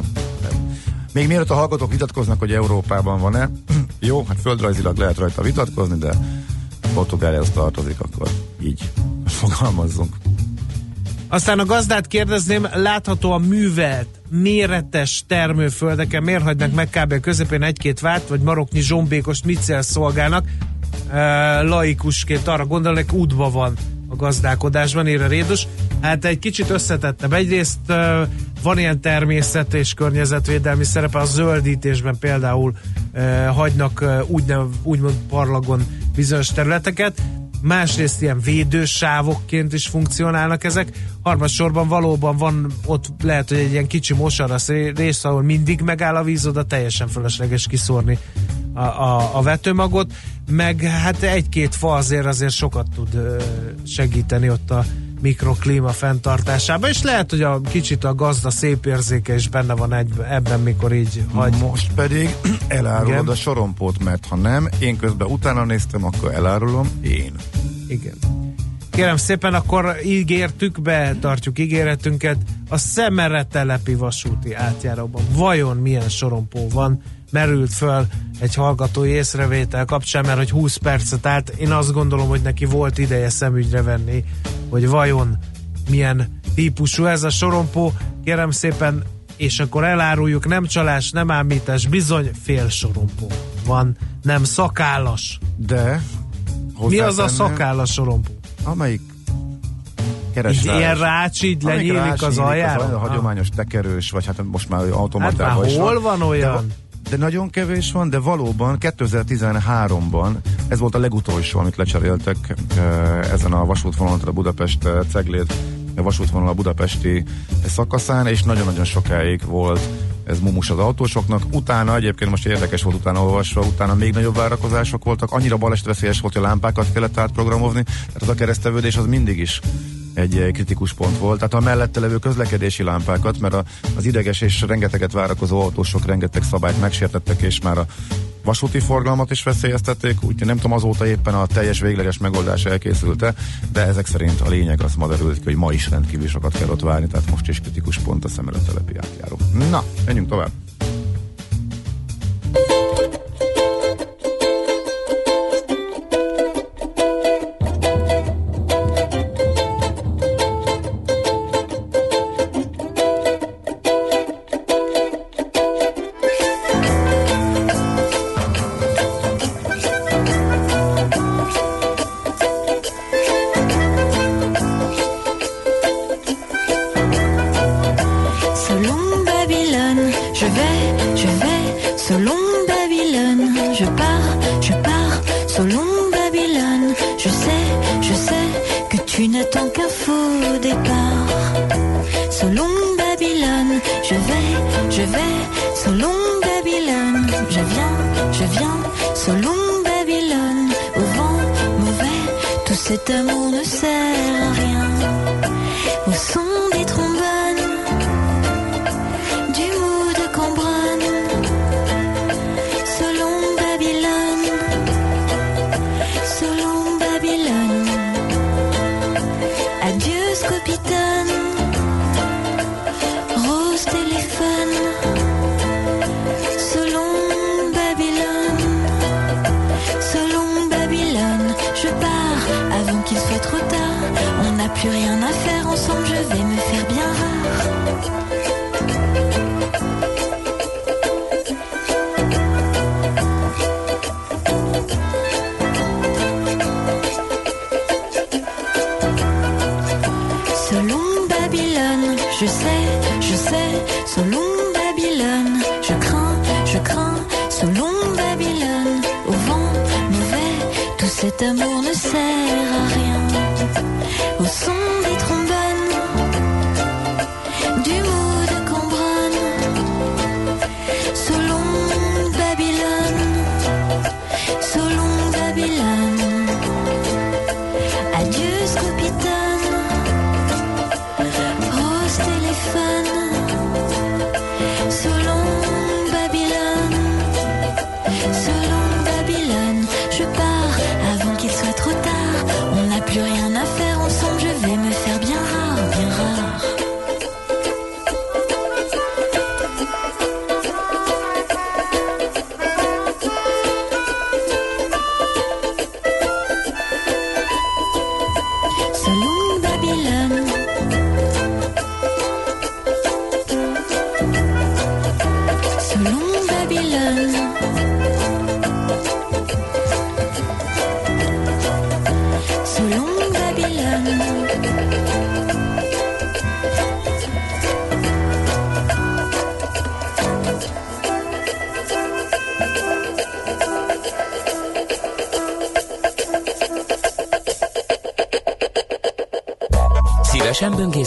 Még mielőtt a hallgatók vitatkoznak, hogy Európában van-e, jó, hát földrajzilag lehet rajta vitatkozni, de Portugáliához tartozik, akkor így fogalmazzunk. Aztán a gazdát kérdezném, a művelt, méretes termőföldeken, miért hagynak meg kb. közepén egy-két várt, vagy maroknyi zsombékost mit szolgálnak? E, laikusként arra gondolnak, útba van a gazdálkodásban, ér a rédus. Hát egy kicsit összetettebb. Egyrészt van ilyen természet és környezetvédelmi szerepe, a zöldítésben például hagynak úgymond parlagon bizonyos területeket, másrészt ilyen védősávokként is funkcionálnak ezek, harmadsorban valóban van ott lehet, hogy egy ilyen kicsi mosarasz rész, ahol mindig megáll a víz, oda teljesen fölösleges kiszórni a, a, a vetőmagot, meg hát egy-két fa azért azért sokat tud segíteni ott a mikroklíma fenntartásában, és lehet, hogy a kicsit a gazda szép érzéke is benne van egy, ebben, mikor így hagy. Most pedig elárulod Igen. a sorompót, mert ha nem, én közben utána néztem, akkor elárulom én. Igen. Kérem szépen, akkor ígértük be, tartjuk ígéretünket, a Szemere telepi vasúti átjáróban vajon milyen sorompó van, merült föl egy hallgatói észrevétel kapcsán, mert hogy 20 percet állt, én azt gondolom, hogy neki volt ideje szemügyre venni, hogy vajon milyen típusú ez a sorompó, kérem szépen, és akkor eláruljuk, nem csalás, nem ámítás, bizony fél sorompó van, nem szakállas. De mi az a szakállas sorompó? Amelyik keresrás. Ilyen rács így lenyílik az aljára? Az a hagyományos tekerős, vagy hát most már automatában hát már hol van, van olyan? De, nagyon kevés van, de valóban 2013-ban ez volt a legutolsó, amit lecseréltek ezen a vasútvonalon, a Budapest Ceglét vasútvonal a budapesti szakaszán, és nagyon-nagyon sokáig volt ez mumus az autósoknak. Utána egyébként most érdekes volt utána olvasva, utána még nagyobb várakozások voltak, annyira baleset veszélyes volt, hogy a lámpákat kellett átprogramozni, tehát az a keresztevődés az mindig is egy eh, kritikus pont volt. Tehát a mellette levő közlekedési lámpákat, mert a, az ideges és rengeteget várakozó autósok rengeteg szabályt megsértettek, és már a vasúti forgalmat is veszélyeztették, úgyhogy nem tudom azóta éppen a teljes végleges megoldás elkészült-e, de ezek szerint a lényeg az ma derült hogy ma is rendkívül sokat kell ott várni, tehát most is kritikus pont a szemeletelepi átjáró. Na, menjünk tovább. Cet amour ne sert à rien.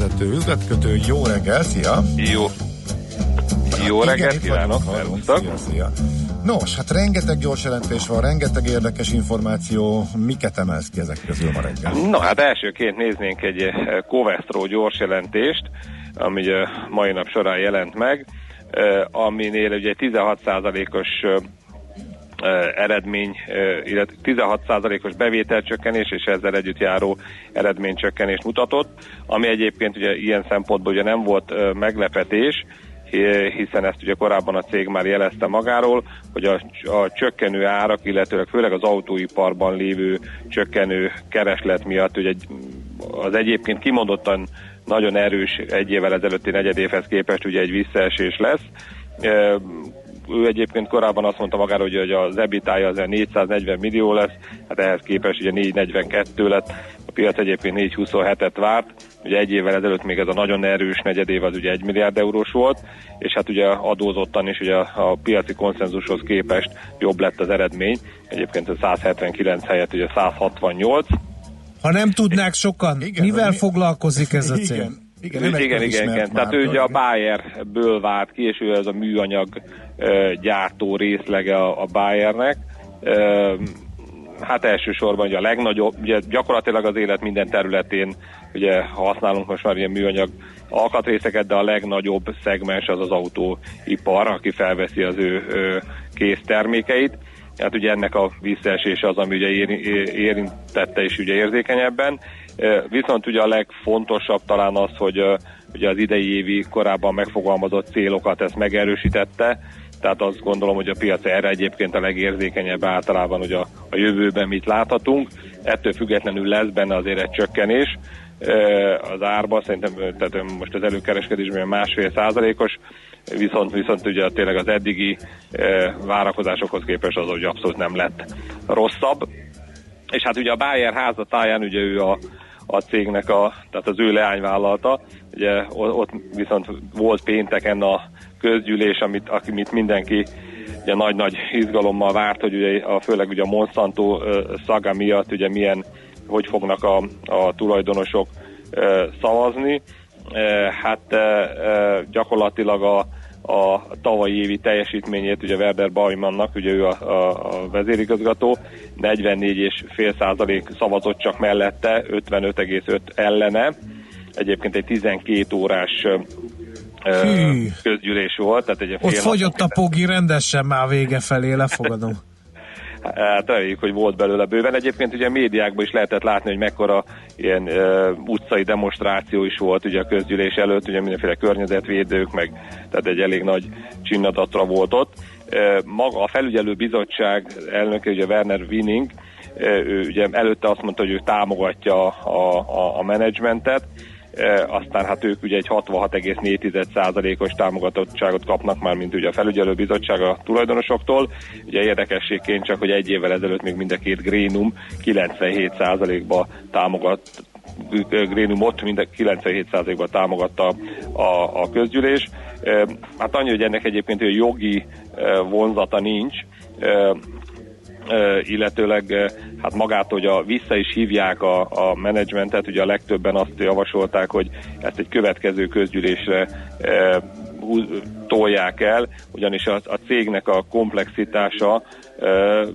vezető üzletkötő, jó reggel, szia! Jó. Jó reggelt kívánok, szervusztok! Szia, szia. Nos, hát rengeteg gyors jelentés van, rengeteg érdekes információ. Miket emelsz ki ezek közül ma reggel? Na hát elsőként néznénk egy eh, Covestro gyors jelentést, ami ugye mai nap során jelent meg, eh, aminél ugye 16%-os eh, eredmény, illetve 16%-os bevételcsökkenés és ezzel együtt járó eredménycsökkenés mutatott, ami egyébként ugye ilyen szempontból ugye nem volt ö, meglepetés, hi- hiszen ezt ugye korábban a cég már jelezte magáról, hogy a, a csökkenő árak, illetőleg főleg az autóiparban lévő csökkenő kereslet miatt ugye az egyébként kimondottan nagyon erős egy évvel ezelőtti negyedévhez képest ugye egy visszaesés lesz. Ő egyébként korábban azt mondta magára, hogy hogy az EBITDA-ja az 440 millió lesz, hát ehhez képest ugye 442 lett, a piac egyébként 4,27-et várt, ugye egy évvel ezelőtt még ez a nagyon erős negyedév az ugye 1 milliárd eurós volt, és hát ugye adózottan is ugye a piaci konszenzushoz képest jobb lett az eredmény, egyébként a 179 helyett ugye 168, Ha nem tudnák sokan, Igen, mivel mi- foglalkozik ez a cég? Igen. Igen, egy igen, igen, igen. Tehát ő ugye a. Bayerből várt ki, és ő ez a műanyag gyártó részlege a, a Bayernek. Hát elsősorban ugye a legnagyobb, ugye gyakorlatilag az élet minden területén ugye használunk most már ilyen műanyag alkatrészeket, de a legnagyobb szegmens az az autóipar, aki felveszi az ő, ő kész termékeit. Hát ugye ennek a visszaesése az, ami ugye éri- érintette és ugye érzékenyebben. Viszont ugye a legfontosabb talán az, hogy ugye az idei évi korábban megfogalmazott célokat ezt megerősítette, tehát azt gondolom, hogy a piac erre egyébként a legérzékenyebb általában, hogy a, a jövőben mit láthatunk. Ettől függetlenül lesz benne azért egy csökkenés az árba, szerintem tehát most az előkereskedésben másfél százalékos, viszont, viszont ugye tényleg az eddigi e, várakozásokhoz képest az, hogy abszolút nem lett rosszabb. És hát ugye a Bayer házatáján ugye ő a, a cégnek a, tehát az ő leányvállalata, ugye ott viszont volt pénteken a közgyűlés, amit, amit mindenki ugye nagy-nagy izgalommal várt, hogy ugye a, főleg ugye a Monsanto ö, szaga miatt ugye milyen, hogy fognak a, a tulajdonosok ö, szavazni. Hát gyakorlatilag a, a tavalyi évi teljesítményét, ugye Werder Baumannak, ugye ő a, a, a vezérigazgató, 44,5 százalék szavazott csak mellette, 55,5 ellene. Egyébként egy 12 órás Hű. közgyűlés volt, tehát egy Ott fogyott a pogi rendesen már vége felé, lefogadom. Hát reméljük, hogy volt belőle bőven. Egyébként ugye a médiákban is lehetett látni, hogy mekkora ilyen uh, utcai demonstráció is volt ugye a közgyűlés előtt, ugye mindenféle környezetvédők, meg tehát egy elég nagy csinnadatra volt ott. Uh, maga a felügyelő bizottság elnöke, ugye Werner Winning, ő ugye előtte azt mondta, hogy ő támogatja a, a, a menedzsmentet, E, aztán hát ők ugye egy 66,4%-os támogatottságot kapnak már, mint ugye a felügyelőbizottság a tulajdonosoktól. Ugye érdekességként csak, hogy egy évvel ezelőtt még mind a két Grénum 97%-ba támogat Grénumot mind a 97%-ban támogatta a, a közgyűlés. E, Hát annyi, hogy ennek egyébként olyan jogi vonzata nincs, illetőleg hát magát, hogy a, vissza is hívják a, a menedzsmentet, ugye a legtöbben azt javasolták, hogy ezt egy következő közgyűlésre ö, hú- tolják el, ugyanis a, a cégnek a komplexitása ö,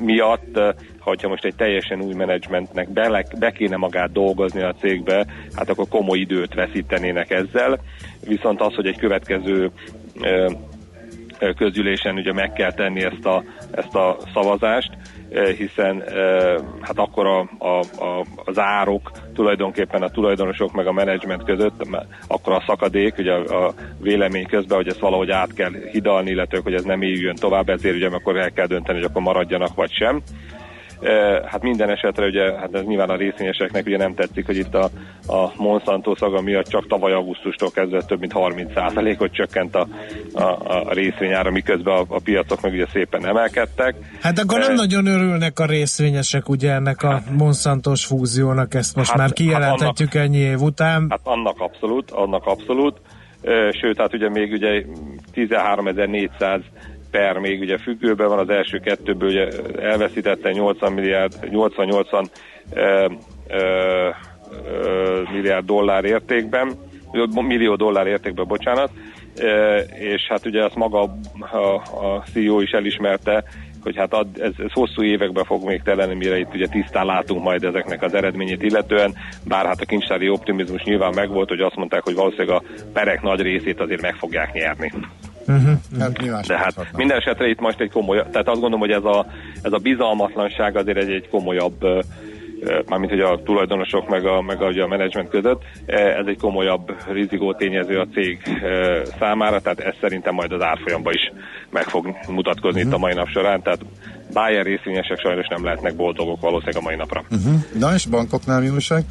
miatt, hogyha most egy teljesen új menedzsmentnek bele, be kéne magát dolgozni a cégbe, hát akkor komoly időt veszítenének ezzel, viszont az, hogy egy következő ö, közgyűlésen ugye meg kell tenni ezt a, ezt a szavazást, eh, hiszen eh, hát akkor a, a, a, az árok tulajdonképpen a tulajdonosok meg a menedzsment között, akkor a szakadék, ugye a, a vélemény közben, hogy ezt valahogy át kell hidalni, illetve hogy ez nem éljön tovább, ezért ugye akkor el kell dönteni, hogy akkor maradjanak vagy sem. Hát minden esetre ugye, hát ez nyilván a részvényeseknek ugye nem tetszik, hogy itt a, a Monsanto szaga miatt csak tavaly augusztustól kezdve több mint 30%-ot csökkent a, a, a részvényára, miközben a, a piacok meg ugye szépen emelkedtek. Hát akkor nem Eh, nagyon örülnek a részvényesek ugye ennek a Monsantos fúziónak, ezt most Hát- már kijelenthetjük ennyi év után. Hát annak abszolút, annak abszolút. Sőt, hát ugye még ugye 13.400 per még ugye függőben van, az első kettőből ugye elveszítette 80 milliárd, 80-80 ö, ö, ö, milliárd dollár értékben, millió dollár értékben, bocsánat, Ö, és hát ugye azt maga a, CEO is elismerte, hogy hát ad, ez, ez hosszú évekbe fog még teleni, mire itt ugye tisztán látunk majd ezeknek az eredményét illetően, bár hát a kincstári optimizmus nyilván megvolt, hogy azt mondták, hogy valószínűleg a perek nagy részét azért meg fogják nyerni. Hát nyilván De hát minden esetre itt most egy komoly, tehát azt gondolom, hogy ez a, ez a bizalmatlanság azért egy, egy komolyabb ö, mármint hogy a tulajdonosok meg a, meg a, ugye a menedzsment között, eh, ez egy komolyabb rizikó tényező a cég számára, tehát ez szerintem majd az árfolyamban is meg fog mutatkozni itt a mai nap során, tehát Bayer részvényesek sajnos nem lehetnek boldogok valószínűleg a mai napra. Uh-huh. Na és bankoknál mi újság?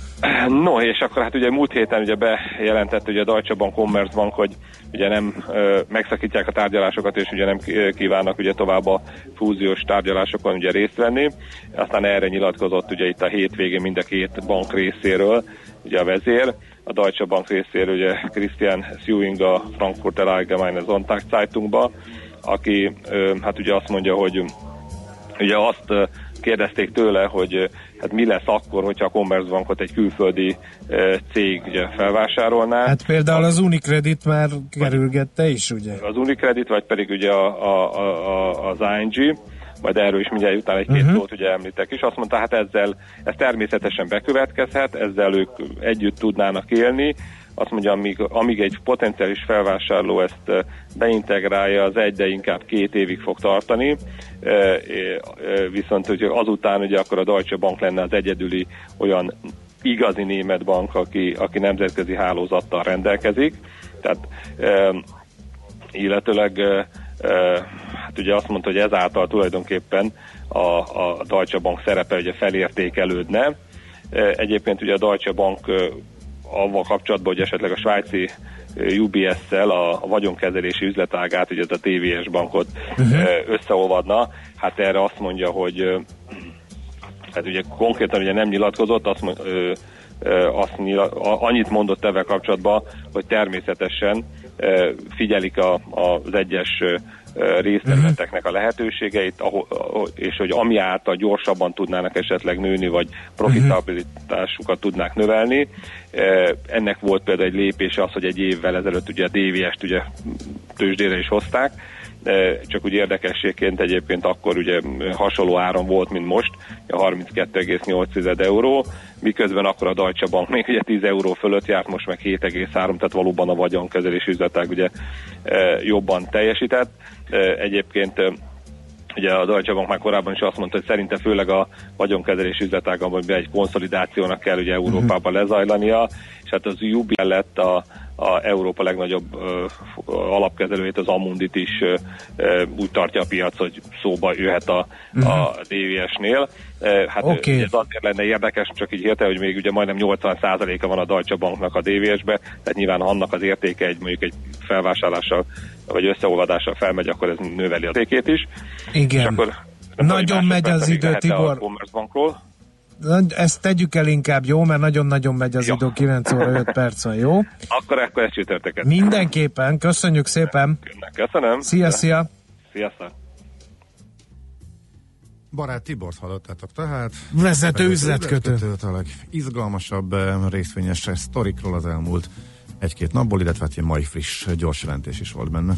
No, és akkor hát ugye múlt héten ugye bejelentett ugye a Deutsche Bank, Commerzbank, hogy ugye nem megszakítják a tárgyalásokat, és ugye nem kívánnak ugye tovább a fúziós tárgyalásokon ugye részt venni. Aztán erre nyilatkozott ugye itt a hétvégén mind a két bank részéről, ugye a vezér. A Deutsche Bank részéről ugye Christian Sewing a Frankfurter Allgemeine Sonntagzeitungba, aki hát ugye azt mondja, hogy ugye azt kérdezték tőle, hogy hát mi lesz akkor, hogyha a Commerzbankot egy külföldi cég ugye felvásárolná. Hát például az Unicredit már kerülgette is, ugye? Az Unicredit, vagy pedig ugye a, a, a, az ING, majd erről is mindjárt utána egy-két uh-huh. szót ugye említek is. Azt mondta, hát ezzel, ez természetesen bekövetkezhet, ezzel ők együtt tudnának élni, azt mondja, amíg, amíg egy potenciális felvásárló ezt beintegrálja, az egy, de inkább két évig fog tartani, viszont hogy azután ugye akkor a Deutsche Bank lenne az egyedüli olyan igazi német bank, aki, aki nemzetközi hálózattal rendelkezik. Tehát illetőleg hát ugye azt mondta, hogy ezáltal tulajdonképpen a, a Deutsche Bank szerepe ugye felértékelődne. Egyébként ugye a Deutsche Bank avval kapcsolatban, hogy esetleg a svájci UBS-szel a vagyonkezelési üzletágát, ugye a TVS bankot uh-huh. összeolvadna, hát erre azt mondja, hogy hát ugye konkrétan ugye nem nyilatkozott, azt, azt nyila, annyit mondott ebben kapcsolatban, hogy természetesen figyelik a, az egyes részterületeknek a lehetőségeit, és hogy ami által gyorsabban tudnának esetleg nőni, vagy profitabilitásukat tudnák növelni. Ennek volt például egy lépése az, hogy egy évvel ezelőtt ugye a DVS-t ugye tőzsdére is hozták, csak úgy érdekességként egyébként akkor ugye hasonló áron volt, mint most, a 32,8 euró, miközben akkor a Deutsche Bank még ugye 10 euró fölött járt, most meg 7,3, tehát valóban a vagyonkezelés üzletek ugye jobban teljesített. Egyébként Ugye a Deutsche Bank már korábban is azt mondta, hogy szerinte főleg a vagyonkezelés üzletágban egy konszolidációnak kell ugye Európában lezajlania, és hát az UB lett a, a Európa legnagyobb ö, alapkezelőjét, az Amundit is ö, ö, úgy tartja a piac, hogy szóba jöhet a, uh-huh. a mhm. DVS-nél. Hát okay. ez azért lenne érdekes, csak így érte, hogy még ugye majdnem 80%-a van a Deutsche Banknak a DVS-be, tehát nyilván annak az értéke egy mondjuk egy felvásárlással vagy összeolvadással felmegy, akkor ez növeli az értékét is. Igen. És akkor, Nagyon megy az idő, Tibor. A ezt tegyük el inkább, jó? Mert nagyon-nagyon megy az jó. idő, 9 óra 5 perc van, jó? Akkor akkor ezt csütörtöket. Mindenképpen, köszönjük szépen. Köszönöm. Szia, szia. Sziasztok. Barát Tibort hallottátok tehát. Vezető üzletkötő. A legizgalmasabb eh, részvényes sztorikról az elmúlt egy-két napból, illetve hát mai friss gyors jelentés is volt benne.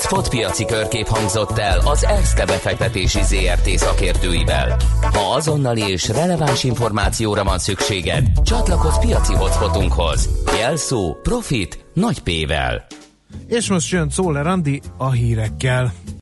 Hotspot piaci körkép hangzott el az ESZTE befektetési ZRT szakértőivel. Ha azonnali és releváns információra van szükséged, csatlakozz piaci hotspotunkhoz. Jelszó Profit nagy P-vel. És most jön Szóler Andi a hírekkel.